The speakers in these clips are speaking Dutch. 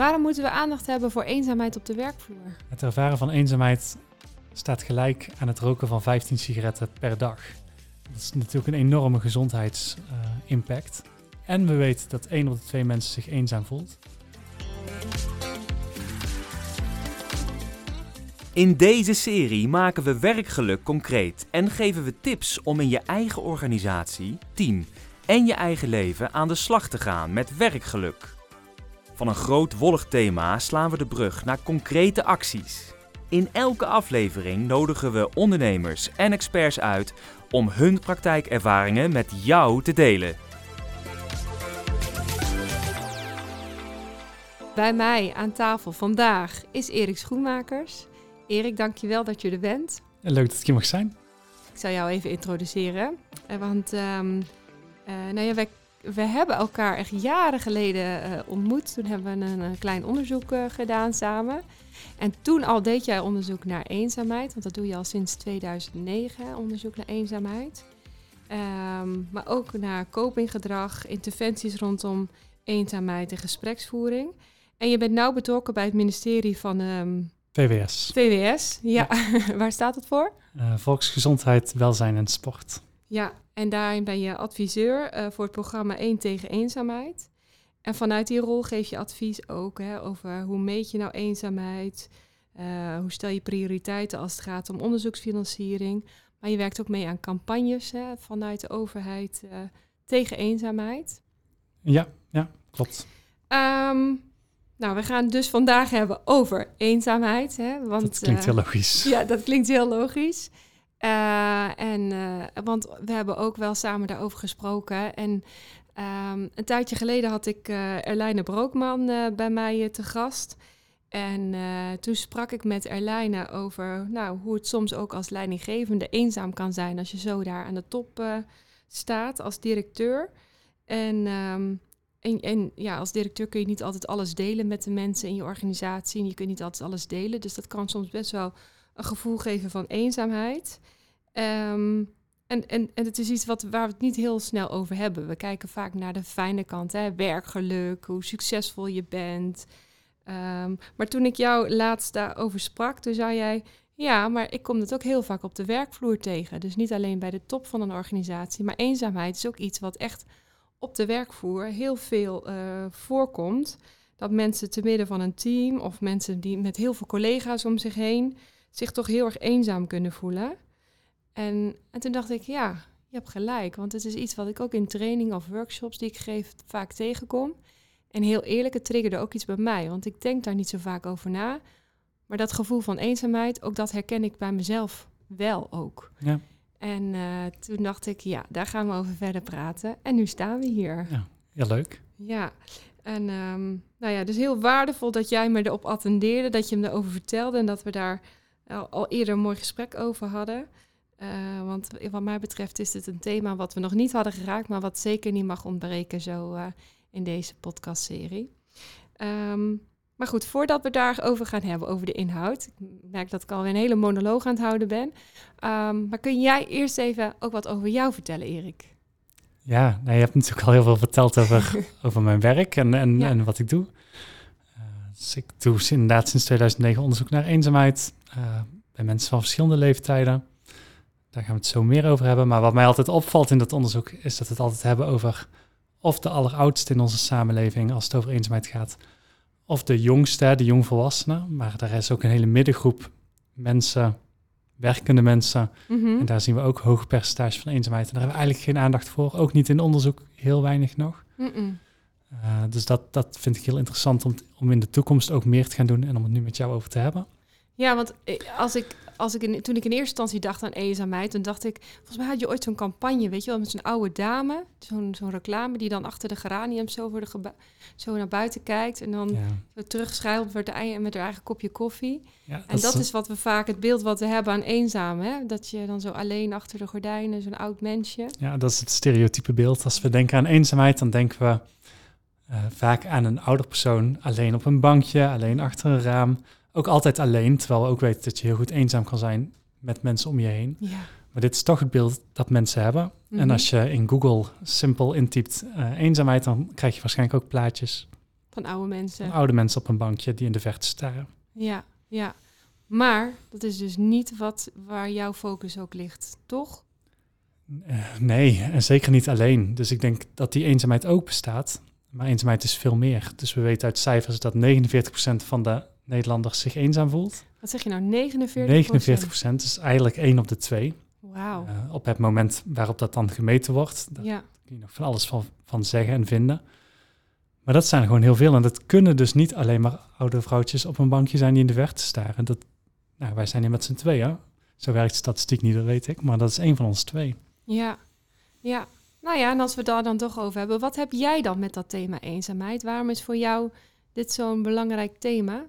Waarom moeten we aandacht hebben voor eenzaamheid op de werkvloer? Het ervaren van eenzaamheid staat gelijk aan het roken van 15 sigaretten per dag. Dat is natuurlijk een enorme gezondheidsimpact. en we weten dat 1 op de 2 mensen zich eenzaam voelt. In deze serie maken we werkgeluk concreet en geven we tips om in je eigen organisatie, team en je eigen leven aan de slag te gaan met werkgeluk. Van een groot wollig thema slaan we de brug naar concrete acties. In elke aflevering nodigen we ondernemers en experts uit om hun praktijkervaringen met jou te delen. Bij mij aan tafel vandaag is Erik Schoenmakers. Erik, dankjewel dat je er bent. Leuk dat ik hier mag zijn. Ik zal jou even introduceren. Eh, want um, uh, nou ja, wij, we hebben elkaar echt jaren geleden uh, ontmoet. Toen hebben we een, een klein onderzoek gedaan samen. En toen al deed jij onderzoek naar eenzaamheid. Want dat doe je al sinds 2009, onderzoek naar eenzaamheid. Um, maar ook naar copinggedrag, interventies rondom eenzaamheid en gespreksvoering. En je bent nauw betrokken bij het ministerie van um, VWS. VWS, ja. ja. Waar staat het voor? Uh, volksgezondheid, welzijn en sport. Ja, en daarin ben je adviseur uh, voor het programma 1 tegen eenzaamheid. En vanuit die rol geef je advies ook hè, over hoe meet je nou eenzaamheid, uh, hoe stel je prioriteiten als het gaat om onderzoeksfinanciering. Maar je werkt ook mee aan campagnes hè, vanuit de overheid tegen eenzaamheid. Ja, ja, klopt. Um, nou, we gaan het dus vandaag hebben over eenzaamheid. Hè? Want, dat klinkt heel logisch. Ja, dat klinkt heel logisch. Uh, en, uh, want we hebben ook wel samen daarover gesproken. En um, een tijdje geleden had ik Erlijne Brookman bij mij te gast. En toen sprak ik met Erlijne over nou, hoe het soms ook als leidinggevende eenzaam kan zijn als je zo daar aan de top staat als directeur. En um, en, en ja, als directeur kun je niet altijd alles delen met de mensen in je organisatie. En je kunt niet altijd alles delen. Dus dat kan soms best wel een gevoel geven van eenzaamheid. Um, en, en, en het is iets wat, waar we het niet heel snel over hebben. We kijken vaak naar de fijne kant, hè? werkgeluk, hoe succesvol je bent. Um, maar toen ik jou laatst daarover sprak, toen zei jij... Ja, maar ik kom het ook heel vaak op de werkvloer tegen. Dus niet alleen bij de top van een organisatie. Maar eenzaamheid is ook iets wat echt op de werkvloer heel veel uh, voorkomt. Dat mensen te midden van een team of mensen die met heel veel collega's om zich heen zich toch heel erg eenzaam kunnen voelen. En, en toen dacht ik, ja, je hebt gelijk. Want het is iets wat ik ook in training of workshops die ik geef vaak tegenkom. En heel eerlijk, het triggerde ook iets bij mij. Want ik denk daar niet zo vaak over na. Maar dat gevoel van eenzaamheid, ook dat herken ik bij mezelf wel ook. Ja. En uh, toen dacht ik, ja, daar gaan we over verder praten. En nu staan we hier. Ja, heel leuk. Ja, en um, nou ja, dus heel waardevol dat jij me erop attendeerde, dat je me erover vertelde en dat we daar al, eerder een mooi gesprek over hadden. Uh, want wat mij betreft is het een thema wat we nog niet hadden geraakt, maar wat zeker niet mag ontbreken zo uh, in deze podcastserie. Um, maar goed, voordat we daarover gaan hebben, over de inhoud. Ik merk dat ik alweer een hele monoloog aan het houden ben. Um, maar kun jij eerst even ook wat over jou vertellen, Erik? Ja, nou, je hebt natuurlijk al heel veel verteld over, over mijn werk en, en, ja. en wat ik doe. Dus ik doe inderdaad sinds 2009 onderzoek naar eenzaamheid uh, bij mensen van verschillende leeftijden. Daar gaan we het zo meer over hebben. Maar wat mij altijd opvalt in dat onderzoek is dat we het altijd hebben over of de alleroudste in onze samenleving als het over eenzaamheid gaat of de jongste, de jongvolwassenen. Maar daar is ook een hele middengroep mensen, werkende mensen. Mhm. Mm -hmm. En daar zien we ook hoge percentage van eenzaamheid. En daar hebben we eigenlijk geen aandacht voor. Ook niet in onderzoek, heel weinig nog. Mm -mm. Uh, dus dat, dat vind ik heel interessant om, om in de toekomst ook meer te gaan doen en om het nu met jou over te hebben. Ja, want als ik, als ik in, toen ik in eerste instantie dacht aan eenzaamheid, dan dacht ik, volgens mij had je ooit zo'n campagne, weet je wel, met zo'n oude dame, zo'n zo'n reclame die dan achter de geraniums zo, voor de zo naar buiten kijkt en dan Ja. zo terugschuilt met, de, met haar eigen kopje koffie. Ja, En dat is wat we vaak, het beeld wat we hebben aan eenzaam, hè? dat je dan zo alleen achter de gordijnen, zo'n oud mensje. Ja, dat is het stereotype beeld. Als we denken aan eenzaamheid, dan denken we vaak aan een ouder persoon alleen op een bankje, alleen achter een raam. Ook altijd alleen, terwijl we ook weten dat je heel goed eenzaam kan zijn met mensen om je heen. Ja. Maar dit is toch het beeld dat mensen hebben. Mhm. En als je in Google simpel intypt uh, eenzaamheid, dan krijg je waarschijnlijk ook plaatjes Van oude mensen. Van oude mensen op een bankje die in de verte staren. Ja, ja. Maar dat is dus niet wat waar jouw focus ook ligt, toch? Uh, nee, en zeker niet alleen. Dus ik denk dat die eenzaamheid ook bestaat. Maar eenzaamheid is veel meer. Dus we weten uit cijfers dat 49% van de Nederlanders zich eenzaam voelt. Wat zeg je nou, 49%? 49% is eigenlijk één op de twee. Wauw. Uh, op het moment waarop dat dan gemeten wordt. Daar ja. kun je nog van alles van, van zeggen en vinden. Maar dat zijn gewoon heel veel. En dat kunnen dus niet alleen maar oude vrouwtjes op een bankje zijn die in de verte staren. Dat, nou, wij zijn hier met z'n tweeën. Zo werkt de statistiek niet, dat weet ik. Maar dat is één van ons twee. Ja, ja. Nou ja, en als we daar dan toch over hebben, wat heb jij dan met dat thema eenzaamheid? Waarom is voor jou dit zo'n belangrijk thema?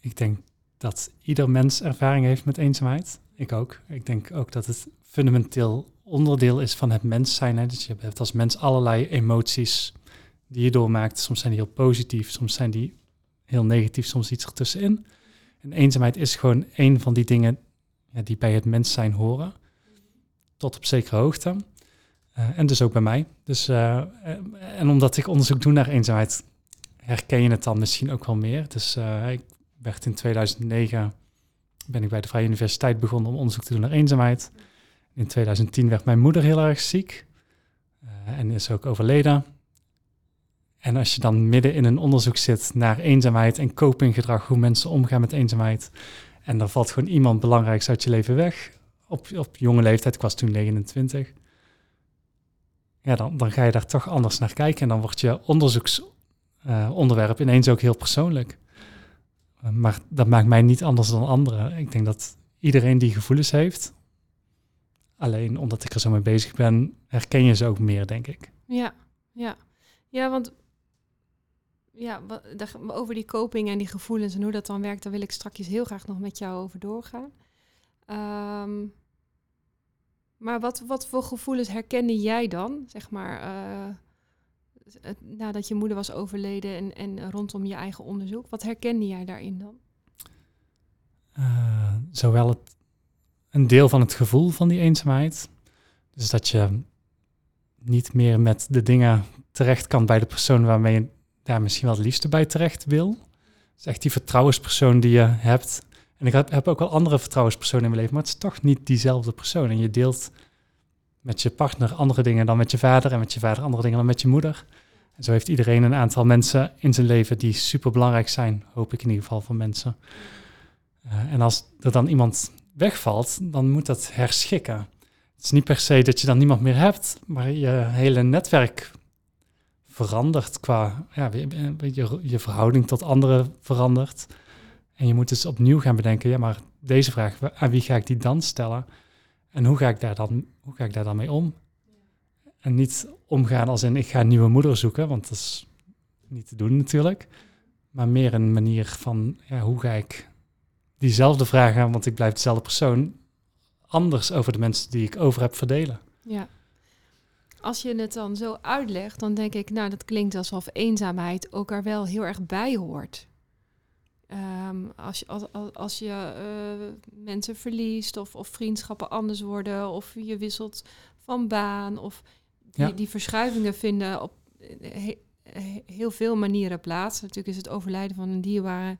Ik denk dat ieder mens ervaring heeft met eenzaamheid. Ik ook. Ik denk ook dat het fundamenteel onderdeel is van het mens zijn. Hè. Dus je hebt als mens allerlei emoties die je doormaakt. Soms zijn die heel positief, soms zijn die heel negatief, soms iets ertussenin. En eenzaamheid is gewoon een van die dingen ja, die bij het mens zijn horen. Tot op zekere hoogte. Uh, en dus ook bij mij. Dus, uh, en omdat ik onderzoek doe naar eenzaamheid, herken je het dan misschien ook wel meer. Dus ik werd in 2009 ben ik bij de Vrije Universiteit begonnen om onderzoek te doen naar eenzaamheid. In 2010 werd mijn moeder heel erg ziek en is ook overleden. En als je dan midden in een onderzoek zit naar eenzaamheid en copinggedrag, hoe mensen omgaan met eenzaamheid, en er valt gewoon iemand belangrijks uit je leven weg, op, op jonge leeftijd, ik was toen 29, ja, dan, dan ga je daar toch anders naar kijken en dan wordt je onderzoeksonderwerp uh, ineens ook heel persoonlijk. Uh, maar dat maakt mij niet anders dan anderen. Ik denk dat iedereen die gevoelens heeft, alleen omdat ik er zo mee bezig ben, herken je ze ook meer, denk ik. Ja, ja. Ja, want ja, over die coping en die gevoelens en hoe dat dan werkt, daar wil ik straks heel graag nog met jou over doorgaan. Um, maar wat, wat voor gevoelens herkende jij dan, zeg maar, uh, nadat je moeder was overleden en, en rondom je eigen onderzoek? Wat herkende jij daarin dan? Uh, zowel het, een deel van het gevoel van die eenzaamheid. Dus dat je niet meer met de dingen terecht kan bij de persoon waarmee je daar misschien wel het liefste bij terecht wil. Dus echt die vertrouwenspersoon die je hebt. En ik heb, ook wel andere vertrouwenspersonen in mijn leven, maar het is toch niet diezelfde persoon. En je deelt met je partner andere dingen dan met je vader en met je vader andere dingen dan met je moeder. En zo heeft iedereen een aantal mensen in zijn leven die super belangrijk zijn, hoop ik in ieder geval voor mensen. Uh, en als er dan iemand wegvalt, dan moet dat herschikken. Het is niet per se dat je dan niemand meer hebt, maar je hele netwerk verandert qua ja, je, je verhouding tot anderen verandert. En je moet dus opnieuw gaan bedenken, ja, maar deze vraag, aan wie ga ik die dan stellen? En hoe ga ik daar dan, hoe ga ik daar dan mee om? En niet omgaan als in ik ga een nieuwe moeder zoeken, want dat is niet te doen natuurlijk. Maar meer een manier van ja, hoe ga ik diezelfde vragen, want ik blijf dezelfde persoon, anders over de mensen die ik over heb verdelen. Ja. Als je het dan zo uitlegt, dan denk ik, nou, dat klinkt alsof eenzaamheid ook er wel heel erg bij hoort. Um, als je, als, als je uh, mensen verliest of, of vriendschappen anders worden of je wisselt van baan of die, ja. die verschuivingen vinden op he, he, heel veel manieren plaats. Natuurlijk is het overlijden van een dierbare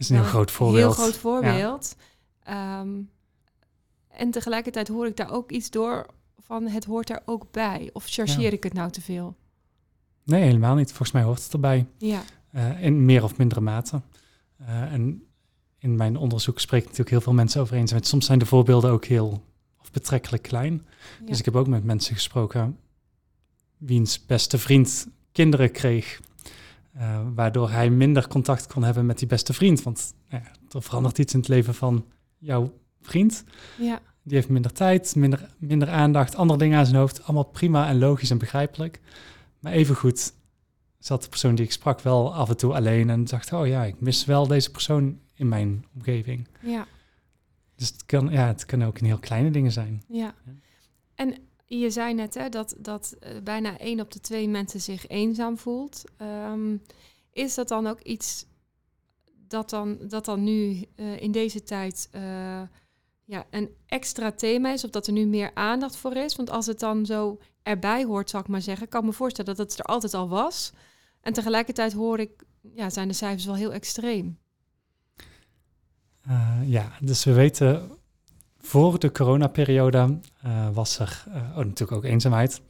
is een heel groot voorbeeld. Heel groot voorbeeld. Ja. Um, en tegelijkertijd hoor ik daar ook iets door van het hoort er ook bij. Of chargeer ja. ik het nou te veel? Nee, helemaal niet. Volgens mij hoort het erbij. Ja. Uh, in meer of mindere mate. Uh, en in mijn onderzoek spreek ik natuurlijk heel veel mensen over eenzaamheid. Soms zijn de voorbeelden ook heel of betrekkelijk klein. Ja. Dus ik heb ook met mensen gesproken wiens beste vriend kinderen kreeg. Uh, waardoor hij minder contact kon hebben met die beste vriend. Want ja, er verandert iets in het leven van jouw vriend. Ja. Die heeft minder tijd, minder, minder aandacht, andere dingen aan zijn hoofd. Allemaal prima en logisch en begrijpelijk. Maar evengoed zat de persoon die ik sprak wel af en toe alleen en dacht, oh ja, ik mis wel deze persoon in mijn omgeving. Ja. Dus het kan, ja, het kan ook in heel kleine dingen zijn. Ja. En je zei net hè, dat, dat uh, bijna één op de twee mensen zich eenzaam voelt. Um, is dat dan ook iets dat dan, dat dan nu uh, in deze tijd uh, ja, een extra thema is of dat er nu meer aandacht voor is. Want als het dan zo erbij hoort, zal ik maar zeggen, kan ik me voorstellen dat het er altijd al was. En tegelijkertijd hoor ik, ja, zijn de cijfers wel heel extreem. Uh, ja, dus we weten voor de coronaperiode uh, was er uh, oh, natuurlijk ook eenzaamheid.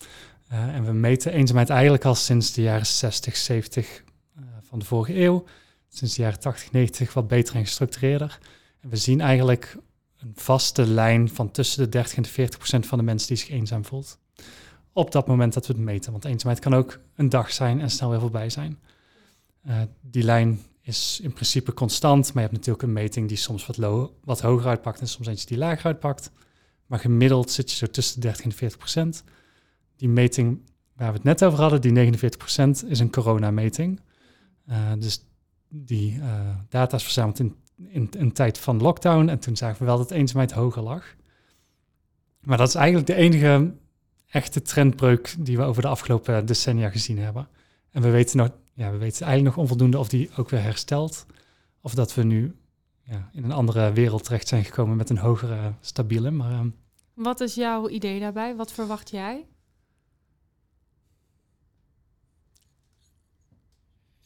en we meten eenzaamheid eigenlijk al sinds de jaren 60, 70 van de vorige eeuw. Sinds de jaren 80, 90 wat beter en gestructureerder. En we zien eigenlijk een vaste lijn van tussen de 30 en de 40 procent van de mensen die zich eenzaam voelt. Op dat moment dat we het meten. Want eenzaamheid kan ook een dag zijn en snel weer voorbij zijn. Uh, die lijn is in principe constant, maar je hebt natuurlijk een meting die soms wat, wat hoger uitpakt en soms eentje die lager uitpakt. Maar gemiddeld zit je zo tussen de 30 en de 40 procent. Die meting waar we het net over hadden, die 49 procent, is een coronameting. Uh, dus die uh, data is verzameld in in een tijd van lockdown. En toen zagen we wel dat eenzaamheid hoger lag. Maar dat is eigenlijk de enige echte trendbreuk die we over de afgelopen decennia gezien hebben. En we weten, nog, ja, we weten eigenlijk nog onvoldoende of die ook weer herstelt. Of dat we nu ja, in een andere wereld terecht zijn gekomen met een hogere stabiele. Maar, uh, Wat is jouw idee daarbij? Wat verwacht jij?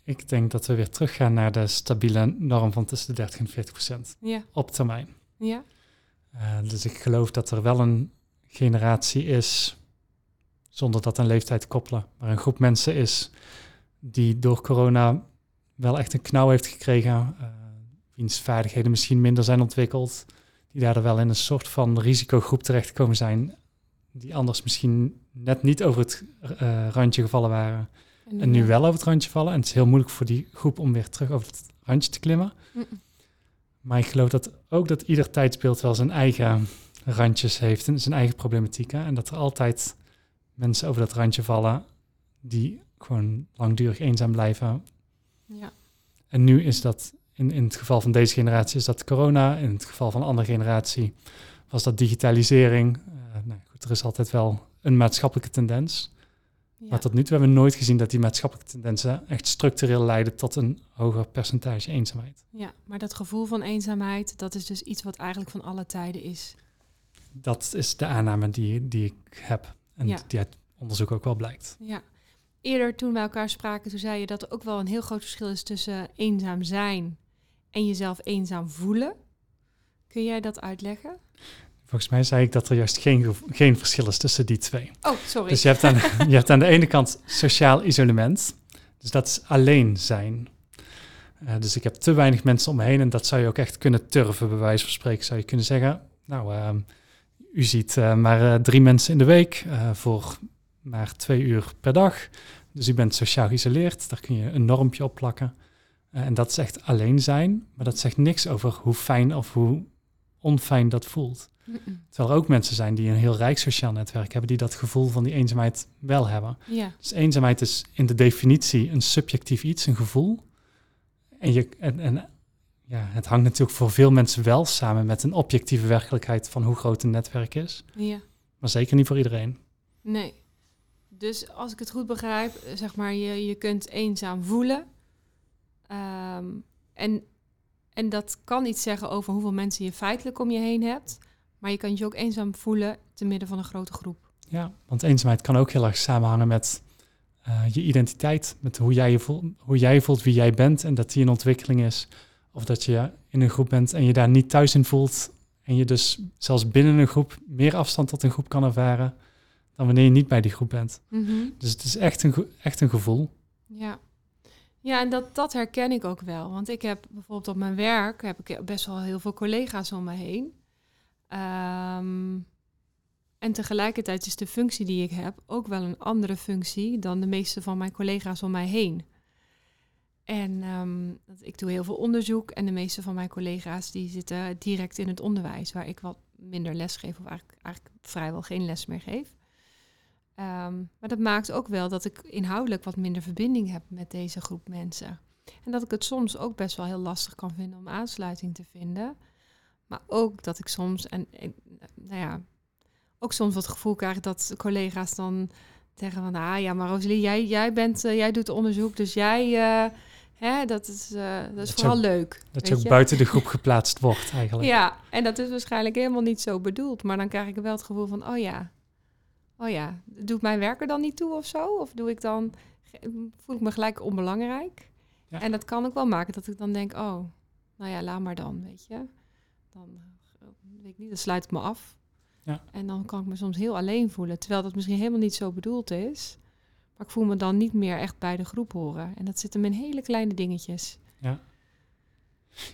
Ik denk dat we weer teruggaan naar de stabiele norm van tussen de 30 en 40 procent ja. op termijn. Ja. Uh, dus ik geloof dat er wel een generatie is, zonder dat een leeftijd koppelen, maar een groep mensen is die door corona wel echt een knauw heeft gekregen, uh, wiens vaardigheden misschien minder zijn ontwikkeld, die daar wel in een soort van risicogroep terechtgekomen zijn, die anders misschien net niet over het uh, randje gevallen waren en nu, wel over het randje vallen. En het is heel moeilijk voor die groep om weer terug over het randje te klimmen. Maar ik geloof dat ook dat ieder tijdsbeeld wel zijn eigen randjes heeft en zijn eigen problematieken. En dat er altijd mensen over dat randje vallen die gewoon langdurig eenzaam blijven. Ja. En nu is dat, in, in het geval van deze generatie, is dat corona. In het geval van een andere generatie was dat digitalisering. Uh, nou goed, er is altijd wel een maatschappelijke tendens. Maar tot nu toe hebben we nooit gezien dat die maatschappelijke tendensen echt structureel leiden tot een hoger percentage eenzaamheid. Ja, maar dat gevoel van eenzaamheid, dat is dus iets wat eigenlijk van alle tijden is. Dat is de aanname die, die ik heb en ja. die uit onderzoek ook wel blijkt. Ja. Eerder toen we elkaar spraken, toen zei je dat er ook wel een heel groot verschil is tussen eenzaam zijn en jezelf eenzaam voelen. Kun jij dat uitleggen? Volgens mij zei ik dat er juist geen, geen verschil is tussen die twee. Oh, sorry. Dus je hebt, aan, je hebt aan de ene kant sociaal isolement. Dus dat is alleen zijn. Uh, dus ik heb te weinig mensen om me heen en dat zou je ook echt kunnen turven, bij wijze van spreken. Zou je kunnen zeggen, nou, uh, u ziet uh, maar drie mensen in de week voor maar twee uur per dag. Dus u bent sociaal geïsoleerd, daar kun je een normpje op plakken. en dat is echt alleen zijn, maar dat zegt niks over hoe fijn of hoe onfijn dat voelt. Terwijl er ook mensen zijn die een heel rijk sociaal netwerk hebben, die dat gevoel van die eenzaamheid wel hebben. Dus eenzaamheid is in de definitie een subjectief iets, een gevoel. En, je, en, en ja, het hangt natuurlijk voor veel mensen wel samen met een objectieve werkelijkheid van hoe groot een netwerk is. Ja. Maar zeker niet voor iedereen. Nee. Dus als ik het goed begrijp, zeg maar, je, je kunt eenzaam voelen. Ehm, en, en dat kan iets zeggen over hoeveel mensen je feitelijk om je heen hebt. Maar je kan je ook eenzaam voelen te midden van een grote groep. Ja, want eenzaamheid kan ook heel erg samenhangen met uh, je identiteit. Met hoe jij, je voelt, hoe jij voelt wie jij bent en dat die in ontwikkeling is. Of dat je in een groep bent en je daar niet thuis in voelt. En je dus zelfs binnen een groep meer afstand tot een groep kan ervaren dan wanneer je niet bij die groep bent. Mm -hmm. Dus het is echt een, echt een gevoel. Ja. Ja, en dat, dat herken ik ook wel. Want ik heb bijvoorbeeld op mijn werk heb ik best wel heel veel collega's om me heen. Um, en tegelijkertijd is de functie die ik heb ook wel een andere functie dan de meeste van mijn collega's om mij heen. En um, ik doe heel veel onderzoek en de meeste van mijn collega's die zitten direct in het onderwijs, waar ik wat minder les geef of eigenlijk, eigenlijk vrijwel geen les meer geef. Um, maar dat maakt ook wel dat ik inhoudelijk wat minder verbinding heb met deze groep mensen. En dat ik het soms ook best wel heel lastig kan vinden om aansluiting te vinden. Maar ook dat ik soms, en, nou ja, ook soms wat gevoel krijg dat collega's dan zeggen van, ah ja, maar Rosalie, jij, jij, bent, uh, jij doet onderzoek, dus jij, uh, Hè, dat is, uh, dat is Dat je vooral ook- leuk. Dat je ook je? buiten de groep geplaatst wordt eigenlijk. Ja, en dat is waarschijnlijk helemaal niet zo bedoeld. Maar dan krijg ik wel het gevoel van, oh ja, oh ja, doet mijn werk er dan niet toe of zo? Of doe ik dan, voel ik me gelijk onbelangrijk? Ja. En dat kan ook wel maken dat ik dan denk, oh, nou ja, laat maar dan, weet je. Dan, eh, weet ik niet, dan sluit ik me af. Ja. En dan kan ik me soms heel alleen voelen, terwijl dat misschien helemaal niet zo bedoeld is. Maar ik voel me dan niet meer echt bij de groep horen. En dat zit hem in hele kleine dingetjes.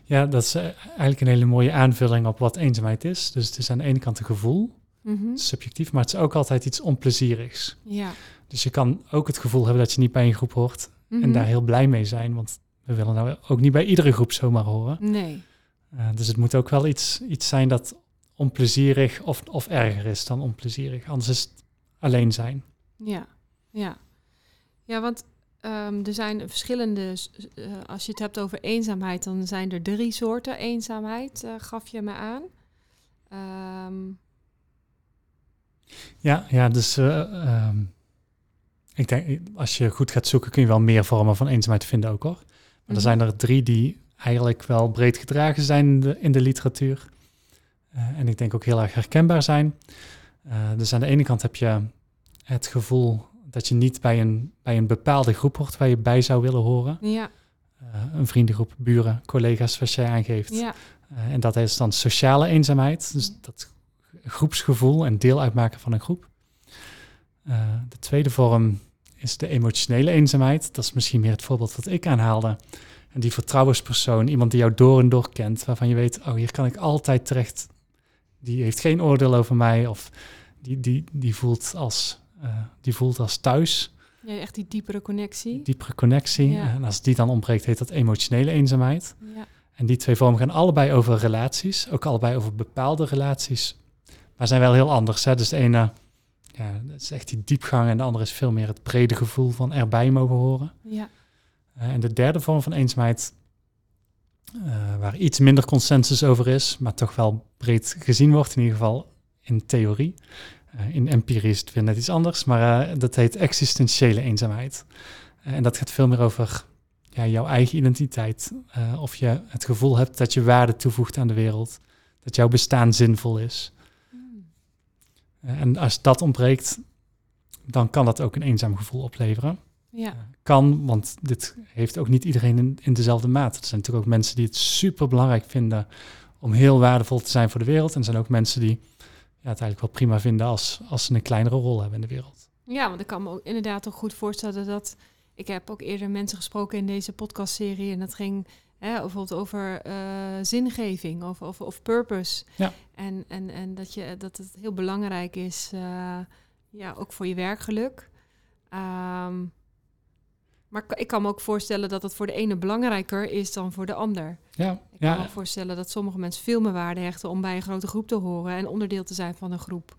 Ja, dat is eh, eigenlijk een hele mooie aanvulling op wat eenzaamheid is. Dus het is aan de ene kant een gevoel, Mhm. subjectief, maar het is ook altijd iets onplezierigs. Ja. Dus je kan ook het gevoel hebben dat je niet bij een groep hoort en Mhm. daar heel blij mee zijn, want we willen nou ook niet bij iedere groep zomaar horen. Nee. Eh, dus het moet ook wel iets, iets zijn dat onplezierig of, of erger is dan onplezierig. Anders is het alleen zijn. Ja, ja. Ja, want ehm, er zijn verschillende, eh, als je het hebt over eenzaamheid, dan zijn er drie soorten eenzaamheid, eh, gaf je me aan. Ehm, Ja, ja dus eh, ehm, ik denk, als je goed gaat zoeken, kun je wel meer vormen van eenzaamheid vinden ook hoor. Maar Mhm. er zijn er drie die eigenlijk wel breed gedragen zijn in de, in de literatuur. En ik denk ook heel erg herkenbaar zijn. Dus aan de ene kant heb je het gevoel dat je niet bij een, bij een bepaalde groep hoort waar je bij zou willen horen. ja, Eh, een vriendengroep, buren, collega's, zoals jij aangeeft. ja, Eh, en dat is dan sociale eenzaamheid. Dus dat groepsgevoel en deel uitmaken van een groep. Eh, de tweede vorm is de emotionele eenzaamheid. Dat is misschien meer het voorbeeld wat ik aanhaalde. En die vertrouwenspersoon, iemand die jou door en door kent, waarvan je weet, oh, hier kan ik altijd terecht. Die heeft geen oordeel over mij of die, die, die, voelt, als, die voelt als thuis. ja, echt die diepere connectie. Diepere connectie. Ja. En als die dan ontbreekt, heet dat emotionele eenzaamheid. Ja, En die twee vormen gaan allebei over relaties, ook allebei over bepaalde relaties, maar zijn wel heel anders. Hè? Dus de ene ja, dat is echt die diepgang en de andere is veel meer het brede gevoel van erbij mogen horen. ja, Eh, en de derde vorm van eenzaamheid, eh, waar iets minder consensus over is, maar toch wel breed gezien wordt, in ieder geval in theorie. Eh, in empirie is het weer net iets anders, maar eh, dat heet existentiële eenzaamheid. Eh, en dat gaat veel meer over ja, jouw eigen identiteit. of je het gevoel hebt dat je waarde toevoegt aan de wereld. Dat jouw bestaan zinvol is. Mm. Eh, en als dat ontbreekt, dan kan dat ook een eenzaam gevoel opleveren. ja, Kan, want dit heeft ook niet iedereen in, in dezelfde mate. Er zijn natuurlijk ook mensen die het super belangrijk vinden om heel waardevol te zijn voor de wereld. En er zijn ook mensen die ja, het eigenlijk wel prima vinden als, als ze een kleinere rol hebben in de wereld. ja, want ik kan me ook inderdaad ook goed voorstellen dat... Ik heb ook eerder mensen gesproken in deze podcastserie en dat ging hè, bijvoorbeeld over eh, zingeving of, of, of purpose. Ja. En, en, en dat, je, dat het heel belangrijk is, eh, ja, ook voor je werkgeluk. Ehm, maar ik- kan me ook voorstellen dat het voor de ene belangrijker is dan voor de ander. Ja, Ik kan me ook voorstellen dat sommige mensen veel meer waarde hechten om bij een grote groep te horen en onderdeel te zijn van een groep.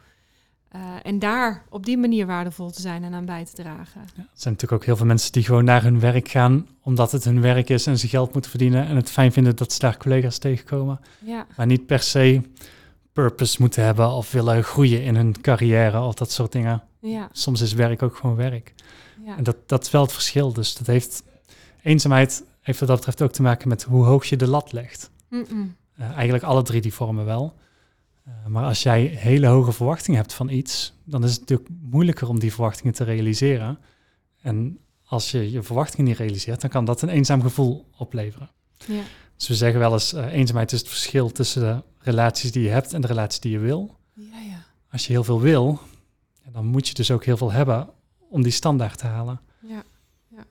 Eh, en daar op die manier waardevol te zijn en aan bij te dragen. Ja, er zijn natuurlijk ook heel veel mensen die gewoon naar hun werk gaan omdat het hun werk is en ze geld moeten verdienen en het fijn vinden dat ze daar collega's tegenkomen, Ja, maar niet per se purpose moeten hebben of willen groeien in hun carrière of dat soort dingen. ja, Soms is werk ook gewoon werk. Ja. En dat, dat is wel het verschil. Dus dat heeft eenzaamheid heeft wat dat betreft ook te maken met hoe hoog je de lat legt. Eh, eigenlijk alle drie die vormen wel. Eh, maar als jij hele hoge verwachtingen hebt van iets, dan is het natuurlijk moeilijker om die verwachtingen te realiseren. En als je je verwachtingen niet realiseert, dan kan dat een eenzaam gevoel opleveren. ja, Dus we zeggen wel eens, eh, eenzaamheid is het verschil tussen de relaties die je hebt en de relaties die je wil. ja, ja. Als je heel veel wil, dan moet je dus ook heel veel hebben om die standaard te halen. Ja, ja.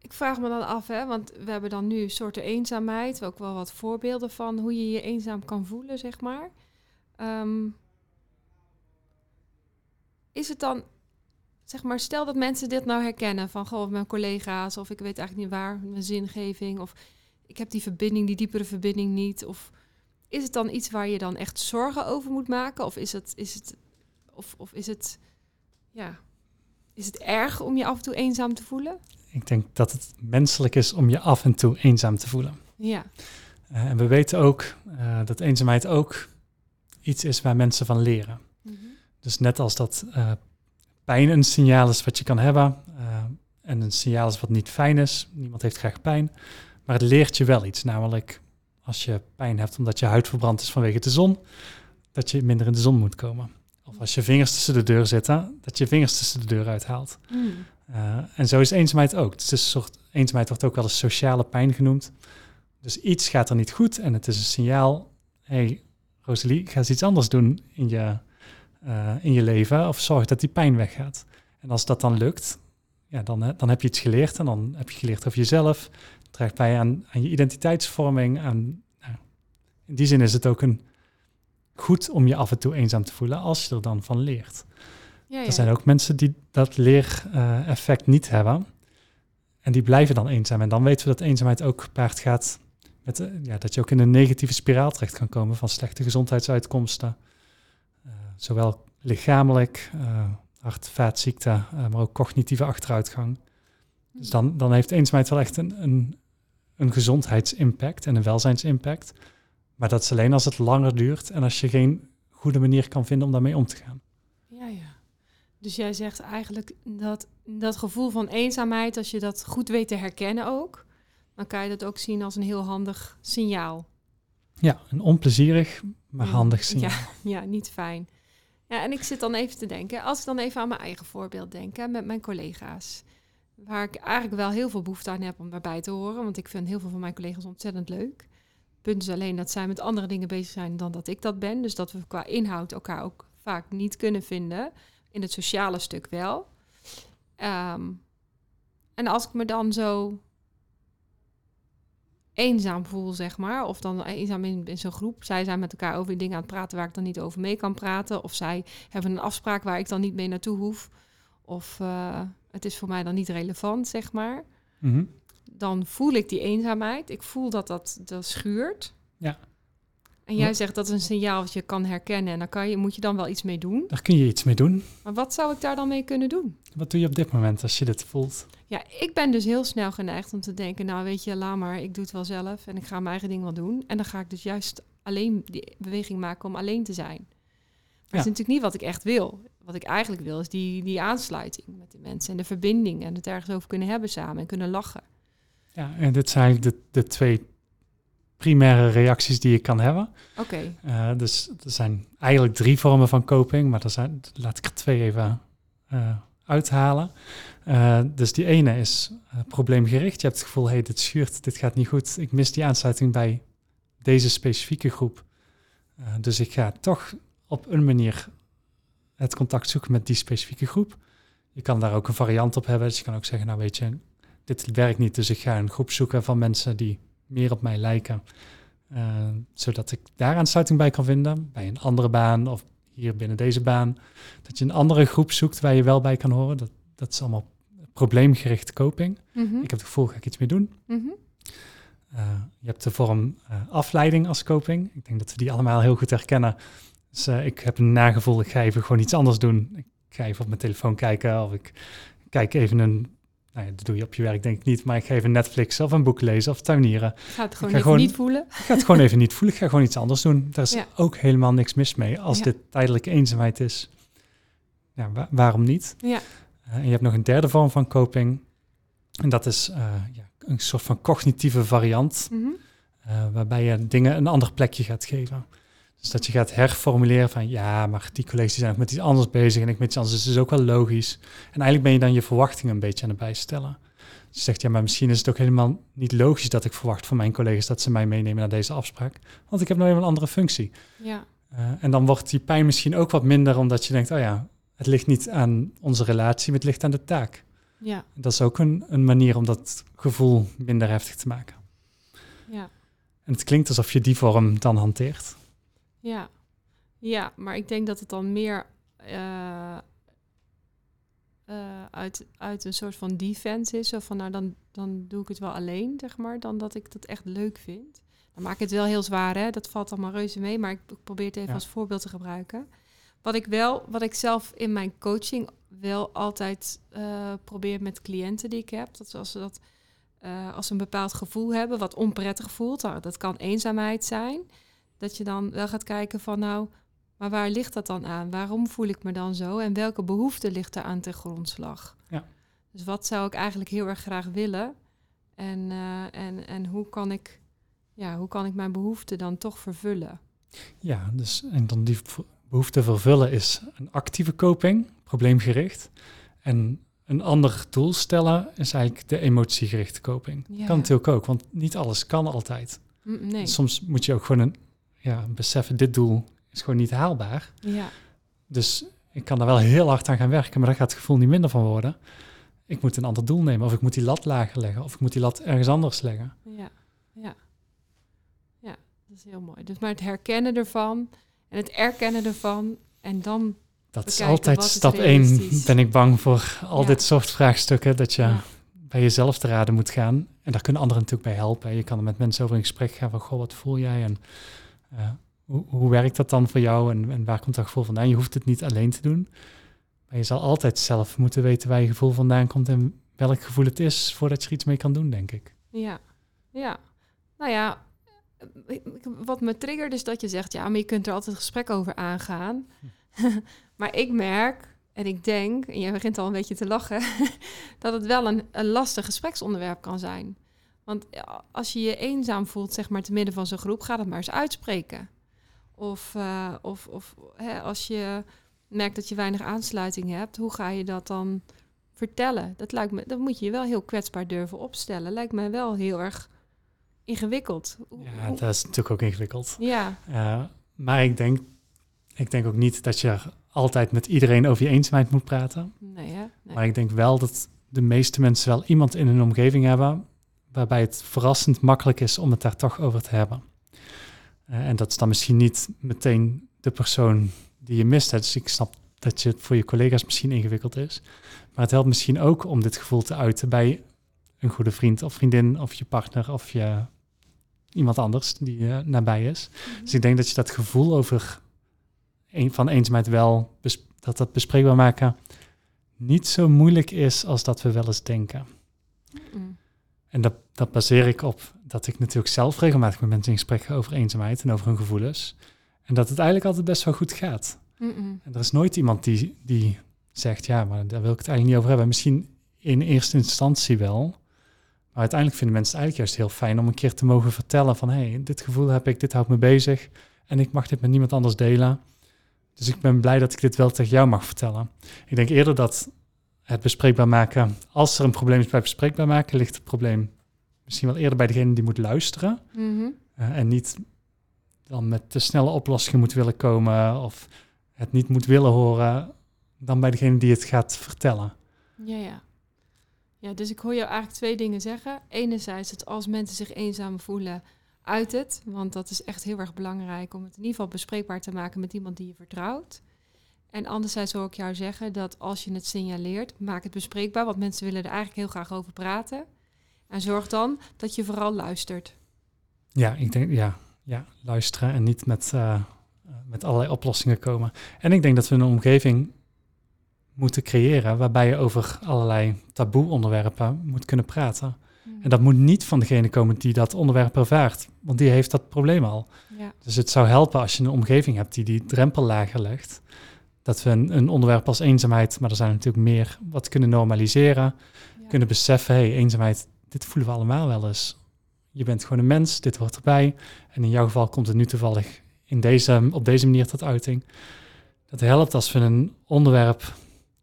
Ik vraag me dan af, hè, want we hebben dan nu soorten eenzaamheid, ook wel wat voorbeelden van hoe je je eenzaam kan voelen, zeg maar. Ehm, is het dan, zeg maar, stel dat mensen dit nou herkennen van, goh, mijn collega's, of ik weet eigenlijk niet waar, mijn zingeving, of ik heb die verbinding, die diepere verbinding niet, of is het dan iets waar je dan echt zorgen over moet maken, of is het, is het, of, of is het, ja, is het erg om je af en toe eenzaam te voelen? Ik denk dat het menselijk is om je af en toe eenzaam te voelen. Ja. Eh, en we weten ook eh, dat eenzaamheid ook iets is waar mensen van leren. Dus net als dat eh, pijn een signaal is wat je kan hebben, en een signaal is wat niet fijn is. Niemand heeft graag pijn. Maar het leert je wel iets. Namelijk, als je pijn hebt omdat je huid verbrand is vanwege de zon, dat je minder in de zon moet komen. Of als je vingers tussen de deur zitten, dat je vingers tussen de deur uithaalt. Mm. Uh, en zo is eenzaamheid ook. Het is een soort, eenzaamheid wordt ook wel eens sociale pijn genoemd. Dus iets gaat er niet goed en het is een signaal. hey, Rosalie, ga eens iets anders doen in je, uh, in je leven. Of zorg dat die pijn weggaat. En als dat dan lukt, ja, dan, dan heb je iets geleerd. En dan heb je geleerd over jezelf. Het draagt bij aan, aan je identiteitsvorming. Aan, nou, in die zin is het ook een, goed om je af en toe eenzaam te voelen als je er dan van leert. Ja, ja. Er zijn ook mensen die dat leereffect niet hebben. En die blijven dan eenzaam. En dan weten we dat eenzaamheid ook gepaard gaat met uh, ja, dat je ook in een negatieve spiraal terecht kan komen van slechte gezondheidsuitkomsten. Uh, zowel lichamelijk, uh, hart- vaatziekten, maar ook cognitieve achteruitgang. Dus dan, dan heeft eenzaamheid wel echt een, een, een gezondheidsimpact en een welzijnsimpact. Maar dat is alleen als het langer duurt en als je geen goede manier kan vinden om daarmee om te gaan. Ja, ja. Dus jij zegt eigenlijk dat dat gevoel van eenzaamheid, als je dat goed weet te herkennen ook, dan kan je dat ook zien als een heel handig signaal. Ja, een onplezierig, maar handig signaal. Ja, ja, niet fijn. Ja, en ik zit dan even te denken, als ik dan even aan mijn eigen voorbeeld denk, hè, met mijn collega's. Waar ik eigenlijk wel heel veel behoefte aan heb om daarbij te horen, want ik vind heel veel van mijn collega's ontzettend leuk. Punt is alleen dat zij met andere dingen bezig zijn dan dat ik dat ben. Dus dat we qua inhoud elkaar ook vaak niet kunnen vinden. In het sociale stuk wel. Um, en als ik me dan zo eenzaam voel, zeg maar, of dan eenzaam in, zo'n groep. Zij zijn met elkaar over dingen aan het praten waar ik dan niet over mee kan praten. Of zij hebben een afspraak waar ik dan niet mee naartoe hoef. Of uh, het is voor mij dan niet relevant, zeg maar. -hmm. Dan voel ik die eenzaamheid. Ik voel dat dat, dat schuurt. Ja. En jij zegt dat is een signaal wat je kan herkennen. En dan kan je, moet je dan wel iets mee doen. Daar kun je iets mee doen. Maar wat zou ik daar dan mee kunnen doen? Wat doe je op dit moment als je dit voelt? Ja, ik ben dus heel snel geneigd om te denken... nou weet je, laat maar, ik doe het wel zelf... en ik ga mijn eigen ding wel doen. En dan ga ik dus juist alleen die beweging maken om alleen te zijn. Maar ja. dat is natuurlijk niet wat ik echt wil. Wat ik eigenlijk wil, is die, die aansluiting met de mensen... en de verbinding en het ergens over kunnen hebben samen en kunnen lachen. Ja, en dit zijn de, de twee primaire reacties die je kan hebben. Oké. Okay. Uh, dus er zijn eigenlijk drie vormen van coping, maar er zijn, laat ik er twee even uh, uithalen. Uh, dus die ene is probleemgericht. Je hebt het gevoel, hey, dit schuurt, dit gaat niet goed. Ik mis die aansluiting bij deze specifieke groep. dus ik ga toch op een manier het contact zoeken met die specifieke groep. Je kan daar ook een variant op hebben. Dus je kan ook zeggen, nou weet je, dit werkt niet, dus ik ga een groep zoeken van mensen die meer op mij lijken. Uh, zodat ik daar aansluiting bij kan vinden, bij een andere baan of hier binnen deze baan. Dat je een andere groep zoekt waar je wel bij kan horen. Dat, dat is allemaal probleemgerichte coping. Mm -hmm. Ik heb het gevoel, ga ik iets mee doen. Mm -hmm. uh, je hebt de vorm uh, afleiding als coping. Ik denk dat we die allemaal heel goed herkennen. Dus ik heb een nagevoel, ik ga even gewoon iets anders doen. Ik ga even op mijn telefoon kijken of ik kijk even een nou ja, dat doe je op je werk denk ik niet, maar ik ga even Netflix of een boek lezen of tuinieren. Ga het gewoon even gewoon, niet voelen. Ik ga het gewoon even niet voelen. Ik ga gewoon iets anders doen. Daar is ja. ook helemaal niks mis mee. Als ja. dit tijdelijke eenzaamheid is, ja, wa waarom niet? Ja. Uh, en je hebt nog een derde vorm van coping. En dat is uh, ja, een soort van cognitieve variant, mm -hmm. uh, waarbij je dingen een ander plekje gaat geven. Dus dat je gaat herformuleren van ja, maar die collega's zijn ook met iets anders bezig en ik met iets anders. Dus het is ook wel logisch. En eigenlijk ben je dan je verwachtingen een beetje aan het bijstellen. Dus je zegt ja, maar misschien is het ook helemaal niet logisch dat ik verwacht van mijn collega's dat ze mij meenemen naar deze afspraak. Want ik heb nou helemaal een andere functie. Ja. Uh, en dan wordt die pijn misschien ook wat minder omdat je denkt, oh ja, het ligt niet aan onze relatie, maar het ligt aan de taak. Ja. Dat is ook een, een manier om dat gevoel minder heftig te maken. Ja. En het klinkt alsof je die vorm dan hanteert. Ja. ja, maar ik denk dat het dan meer uh, uh, uit, uit een soort van defense is. Of van nou, dan, dan doe ik het wel alleen, zeg maar, dan dat ik dat echt leuk vind. Dan maak ik het wel heel zwaar, hè? Dat valt allemaal reuze mee, maar ik probeer het even ja. als voorbeeld te gebruiken. Wat ik wel, wat ik zelf in mijn coaching wel altijd uh, probeer met cliënten die ik heb, dat als ze dat als ze een bepaald gevoel hebben, wat onprettig voelt, dat kan eenzaamheid zijn dat je dan wel gaat kijken van nou, maar waar ligt dat dan aan? Waarom voel ik me dan zo? En welke behoefte ligt er aan ten grondslag? Ja. Dus wat zou ik eigenlijk heel erg graag willen? En, eh, en, en hoe, kan ik, ja, hoe kan ik mijn behoeften dan toch vervullen? Ja, dus en dan die behoefte vervullen is een actieve coping, probleemgericht. En een ander doel stellen is eigenlijk de emotiegerichte coping. Ja. Kan natuurlijk ook, want niet alles kan altijd. Mm, Nee. Soms moet je ook gewoon een, ja, beseffen, dit doel is gewoon niet haalbaar. Ja, Dus ik kan daar wel heel hard aan gaan werken, maar daar gaat het gevoel niet minder van worden. Ik moet een ander doel nemen, of ik moet die lat lager leggen, of ik moet die lat ergens anders leggen. ja, ja. Ja, dat is heel mooi. Dus maar het herkennen ervan en het erkennen ervan en dan... Dat is altijd stap één. realistisch? Ben ik bang voor al Ja. dit soort vraagstukken, dat je Ja. bij jezelf te raden moet gaan. En daar kunnen anderen natuurlijk bij helpen. Je kan er met mensen over in gesprek gaan van, goh, wat voel jij? En hoe, hoe werkt dat dan voor jou? En, en waar komt dat gevoel vandaan? Je hoeft het niet alleen te doen. Maar je zal altijd zelf moeten weten waar je gevoel vandaan komt en welk gevoel het is voordat je er iets mee kan doen, denk ik. Ja, ja. Nou ja, wat me triggert is dat je zegt, ja, maar je kunt er altijd een gesprek over aangaan. maar ik merk en ik denk, en jij begint al een beetje te lachen, dat het wel een, een lastig gespreksonderwerp kan zijn. Want als je je eenzaam voelt, zeg maar, te midden van zo'n groep, ga dat maar eens uitspreken. Of, eh, of, of hè, als je merkt dat je weinig aansluiting hebt, hoe ga je dat dan vertellen? Dat, lijkt me, dat moet je je wel heel kwetsbaar durven opstellen. Lijkt mij wel heel erg ingewikkeld. Ja, dat is natuurlijk ook ingewikkeld. ja, Uh, maar ik denk, ik denk ook niet dat je altijd met iedereen over je eenzaamheid moet praten. nee hè? Nee. Maar ik denk wel dat de meeste mensen wel iemand in hun omgeving hebben waarbij het verrassend makkelijk is om het daar toch over te hebben. Uh, en dat is dan misschien niet meteen de persoon die je mist. Hè. Dus ik snap dat je het voor je collega's misschien ingewikkeld is. Maar het helpt misschien ook om dit gevoel te uiten bij een goede vriend of vriendin of je partner of je iemand anders die uh, nabij is. Mhm. Dus ik denk dat je dat gevoel over een, van eenzaamheid wel dat dat bespreekbaar maken niet zo moeilijk is als dat we wel eens denken. Mm. En dat, dat baseer ik op dat ik natuurlijk zelf regelmatig met mensen in gesprek ga over eenzaamheid en over hun gevoelens. En dat het eigenlijk altijd best wel goed gaat. En er is nooit iemand die, die zegt, ja, maar daar wil ik het eigenlijk niet over hebben. Misschien in eerste instantie wel. Maar uiteindelijk vinden mensen het eigenlijk juist heel fijn om een keer te mogen vertellen van, hé, hey, dit gevoel heb ik, dit houdt me bezig. En ik mag dit met niemand anders delen. Dus ik ben blij dat ik dit wel tegen jou mag vertellen. Ik denk eerder dat het bespreekbaar maken, als er een probleem is bij bespreekbaar maken, ligt het probleem misschien wel eerder bij degene die moet luisteren. Mhm. Uh, en niet dan met te snelle oplossingen moet willen komen of het niet moet willen horen, dan bij degene die het gaat vertellen. Ja, ja. Ja, dus ik hoor jou eigenlijk twee dingen zeggen. Enerzijds dat als mensen zich eenzaam voelen, uit het. Want dat is echt heel erg belangrijk om het in ieder geval bespreekbaar te maken met iemand die je vertrouwt. En anderzijds hoor ik jou zeggen dat als je het signaleert, maak het bespreekbaar. Want mensen willen er eigenlijk heel graag over praten. En zorg dan dat je vooral luistert. Ja, ik denk, ja, ja luisteren en niet met, uh, met allerlei oplossingen komen. En ik denk dat we een omgeving moeten creëren waarbij je over allerlei taboe onderwerpen moet kunnen praten. Mm. En dat moet niet van degene komen die dat onderwerp ervaart, want die heeft dat probleem al. Ja. Dus het zou helpen als je een omgeving hebt die die drempel lager legt. Dat we een, een onderwerp als eenzaamheid, maar er zijn natuurlijk meer, wat kunnen normaliseren. Ja. Kunnen beseffen, hé, hey, eenzaamheid, dit voelen we allemaal wel eens. Je bent gewoon een mens, dit hoort erbij. En in jouw geval komt het nu toevallig in deze, op deze manier tot uiting. Dat helpt als we een onderwerp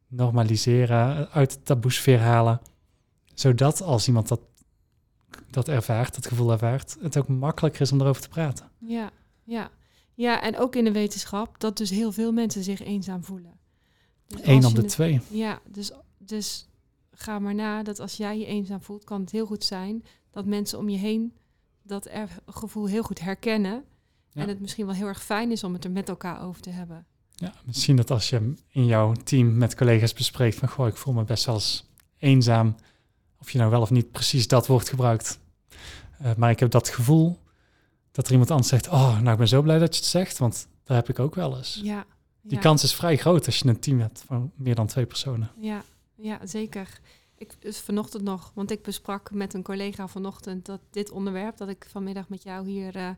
normaliseren, uit de taboesfeer halen. Zodat als iemand dat, dat ervaart, dat gevoel ervaart, het ook makkelijker is om erover te praten. Ja, ja. Ja, en ook in de wetenschap dat dus heel veel mensen zich eenzaam voelen. Dus Eén op de het- twee. Ja, dus, dus ga maar na dat als jij je eenzaam voelt, kan het heel goed zijn dat mensen om je heen dat er gevoel heel goed herkennen. Ja. En het misschien wel heel erg fijn is om het er met elkaar over te hebben. Ja, misschien dat als je in jouw team met collega's bespreekt van, goh, ik voel me best wel eens eenzaam. Of je nou wel of niet precies dat woord gebruikt. Uh, maar ik heb dat gevoel dat er iemand anders zegt, oh, nou, ik ben zo blij dat je het zegt, want daar heb ik ook wel eens. Ja. Die ja, kans is vrij groot als je een team hebt van meer dan twee personen. Ja, ja zeker. Ik, dus vanochtend nog, want ik besprak met een collega vanochtend dat dit onderwerp, dat ik vanmiddag met jou hier uh,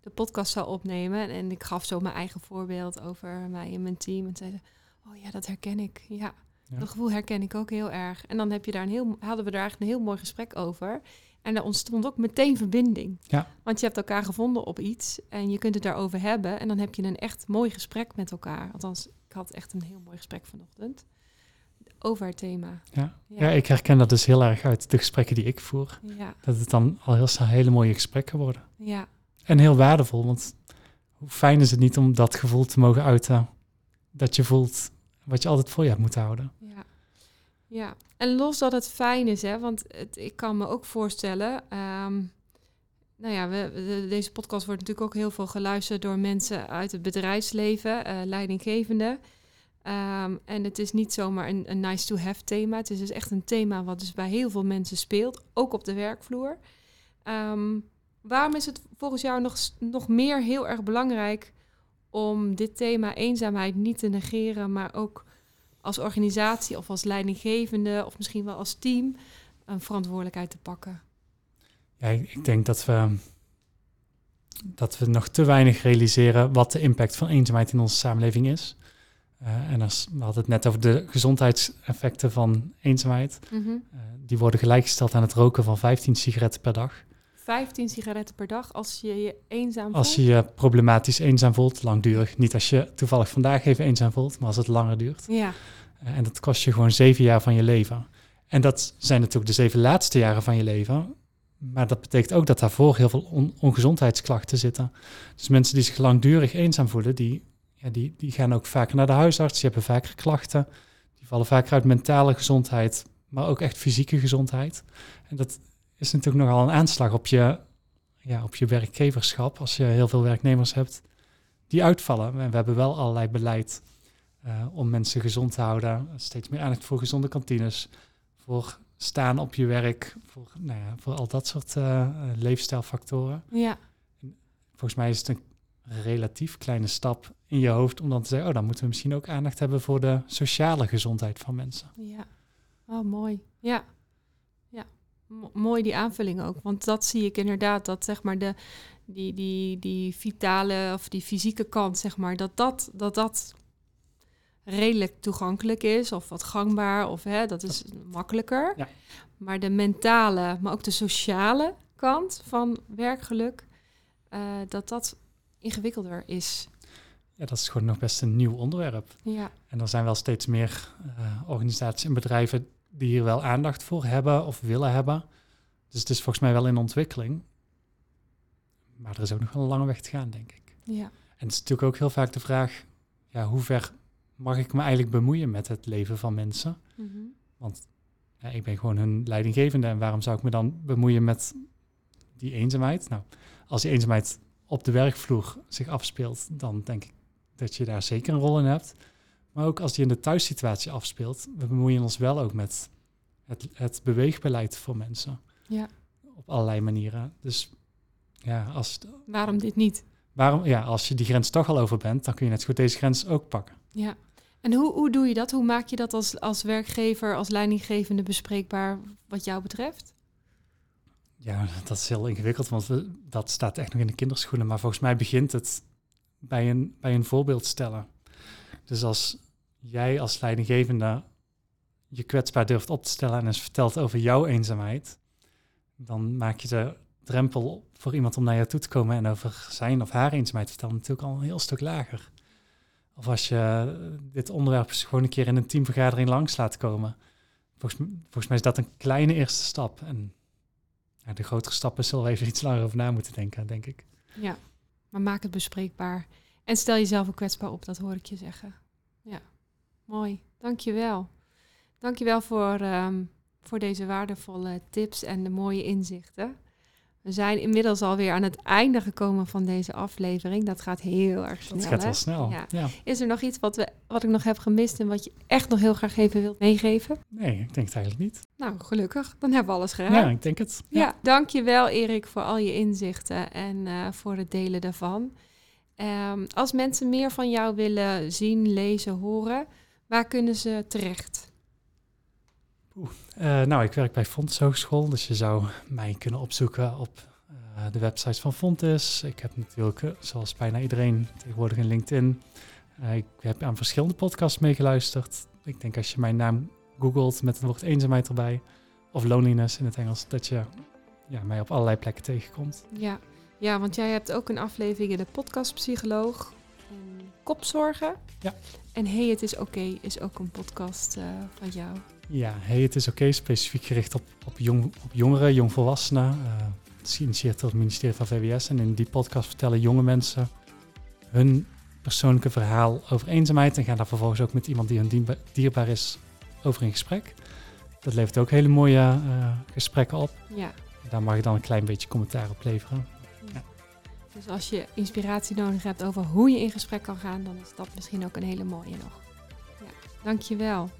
de podcast zou opnemen. En ik gaf zo mijn eigen voorbeeld over mij en mijn team. En zeiden, oh ja, dat herken ik. Ja. Ja. Dat gevoel herken ik ook heel erg. En dan heb je daar een heel, hadden we daar eigenlijk een heel mooi gesprek over. En er ontstond ook meteen verbinding. Ja. Want je hebt elkaar gevonden op iets en je kunt het daarover hebben. En dan heb je een echt mooi gesprek met elkaar. Althans, ik had echt een heel mooi gesprek vanochtend over het thema. Ja. Ja. Ja. ik herken dat dus heel erg uit de gesprekken die ik voer. Ja, Dat het dan al heel snel hele mooie gesprekken worden. ja, En heel waardevol, want hoe fijn is het niet om dat gevoel te mogen uiten dat je voelt wat je altijd voor je hebt moeten houden. ja. Ja, en los dat het fijn is, hè, want het, ik kan me ook voorstellen. ehm, nou ja, deze podcast wordt natuurlijk ook heel veel geluisterd door mensen uit het bedrijfsleven, eh, leidinggevende. Ehm, en het is niet zomaar een, een nice to have thema. Het is dus echt een thema wat dus bij heel veel mensen speelt, ook op de werkvloer. Ehm, waarom is het volgens jou nog, nog meer heel erg belangrijk om dit thema eenzaamheid niet te negeren, maar ook als organisatie of als leidinggevende of misschien wel als team een verantwoordelijkheid te pakken? Ja, ik ik denk dat we, dat we nog te weinig realiseren wat de impact van eenzaamheid in onze samenleving is. Eh, en als, we hadden het net over de gezondheidseffecten van eenzaamheid. Mhm. Eh, die worden gelijkgesteld aan het roken van 15 sigaretten per dag. 15 sigaretten per dag als je je eenzaam Als voelt? je je problematisch eenzaam voelt, langdurig. Niet als je toevallig vandaag even eenzaam voelt, maar als het langer duurt. Ja, en dat kost je gewoon zeven jaar van je leven. En dat zijn natuurlijk de zeven laatste jaren van je leven. Maar dat betekent ook dat daarvoor heel veel on- ongezondheidsklachten zitten. Dus mensen die zich langdurig eenzaam voelen, die, ja, die, die gaan ook vaker naar de huisarts. Die hebben vaker klachten. Die vallen vaker uit mentale gezondheid, maar ook echt fysieke gezondheid. En dat is natuurlijk nogal een aanslag op je, ja, op je werkgeverschap. Als je heel veel werknemers hebt die uitvallen. En we hebben wel allerlei beleid eh, om mensen gezond te houden. Steeds meer aandacht voor gezonde kantines, voor staan op je werk, voor, nou ja, voor al dat soort eh, eh, leefstijlfactoren. ja, Volgens mij is het een relatief kleine stap in je hoofd om dan te zeggen, oh, dan moeten we misschien ook aandacht hebben voor de sociale gezondheid van mensen. ja. Oh, mooi. Ja, ja. Mo- mooi die aanvulling ook. Want dat zie ik inderdaad, dat zeg maar de, die, die, die vitale of die fysieke kant, zeg maar, dat dat, dat, dat redelijk toegankelijk is of wat gangbaar of hè, dat is makkelijker. Ja. Maar de mentale, maar ook de sociale kant van werkgeluk, eh, dat dat ingewikkelder is. Ja, dat is gewoon nog best een nieuw onderwerp. Ja, En er zijn wel steeds meer eh, organisaties en bedrijven die hier wel aandacht voor hebben of willen hebben. Dus het is volgens mij wel in ontwikkeling. Maar er is ook nog wel een lange weg te gaan, denk ik. ja, En het is natuurlijk ook heel vaak de vraag, ja, hoe ver mag ik me eigenlijk bemoeien met het leven van mensen? Mhm. Want ja, ik ben gewoon hun leidinggevende en waarom zou ik me dan bemoeien met die eenzaamheid? Nou, als die eenzaamheid op de werkvloer zich afspeelt, dan denk ik dat je daar zeker een rol in hebt. Maar ook als die in de thuissituatie afspeelt, we bemoeien ons wel ook met het, het beweegbeleid voor mensen. Ja. Op allerlei manieren. Dus ja, als, Waarom dit niet? waarom, ja, als je die grens toch al over bent, dan kun je net goed deze grens ook pakken. Ja. En hoe, hoe doe je dat? Hoe maak je dat als, als werkgever, als leidinggevende bespreekbaar wat jou betreft? Ja, dat is heel ingewikkeld, want dat staat echt nog in de kinderschoenen. Maar volgens mij begint het bij een, bij een voorbeeld stellen. Dus als jij als leidinggevende je kwetsbaar durft op te stellen en eens vertelt over jouw eenzaamheid, dan maak je de drempel voor iemand om naar jou toe te komen en over zijn of haar eenzaamheid te natuurlijk al een heel stuk lager. Of als je dit onderwerp gewoon een keer in een teamvergadering langs laat komen. Volgens, volgens mij is dat een kleine eerste stap. En de grotere stappen zullen we even iets langer over na moeten denken, denk ik. Ja, maar maak het bespreekbaar. En stel jezelf ook kwetsbaar op, dat hoor ik je zeggen. Ja, mooi. Dankjewel. Dankjewel voor, ehm voor deze waardevolle tips en de mooie inzichten. We zijn inmiddels alweer aan het einde gekomen van deze aflevering. Dat gaat heel erg snel. Het gaat heel snel. Ja. Ja. Is er nog iets wat, we, wat ik nog heb gemist en wat je echt nog heel graag even wilt meegeven? Nee, ik denk het eigenlijk niet. Nou, gelukkig. Dan hebben we alles gedaan. Ja, ik denk het. Ja, dankjewel Erik voor al je inzichten en eh, voor het delen daarvan. Ehm, als mensen meer van jou willen zien, lezen, horen, waar kunnen ze terecht? Eh, nou, ik werk bij Fontes Hogeschool, dus je zou mij kunnen opzoeken op eh, de website van Fontes. Ik heb natuurlijk, eh, zoals bijna iedereen, tegenwoordig een LinkedIn. Ik heb aan verschillende podcasts meegeluisterd. Ik denk als je mijn naam googelt met het woord eenzaamheid erbij, of loneliness in het Engels, dat je ja, mij op allerlei plekken tegenkomt. Ja. ja, want jij hebt ook een aflevering in de podcast Psycholoog. Kopzorgen. Ja. En Hey, het is oké is ook een podcast van jou. Ja, Hey, het is oké, specifiek gericht op, op, jong, op jongeren, jongvolwassenen. Uh, het is geïnitieerd door het ministerie van VWS. En in die podcast vertellen jonge mensen hun persoonlijke verhaal over eenzaamheid. En gaan daar vervolgens ook met iemand die hun dierbaar is over in gesprek. Dat levert ook hele mooie uh, gesprekken op. Ja. Daar mag je dan een klein beetje commentaar op leveren. Ja. Dus als je inspiratie nodig hebt over hoe je in gesprek kan gaan, dan is dat misschien ook een hele mooie nog. Ja, dankjewel.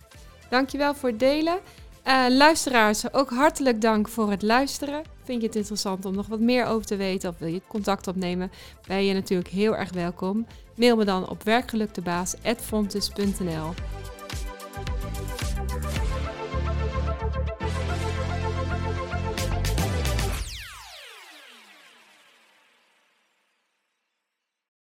Dankjewel voor het delen. Uh, luisteraars, ook hartelijk dank voor het luisteren. Vind je het interessant om nog wat meer over te weten of wil je contact opnemen? Ben je natuurlijk heel erg welkom. Mail me dan op werkgeluktebaas.fontes.nl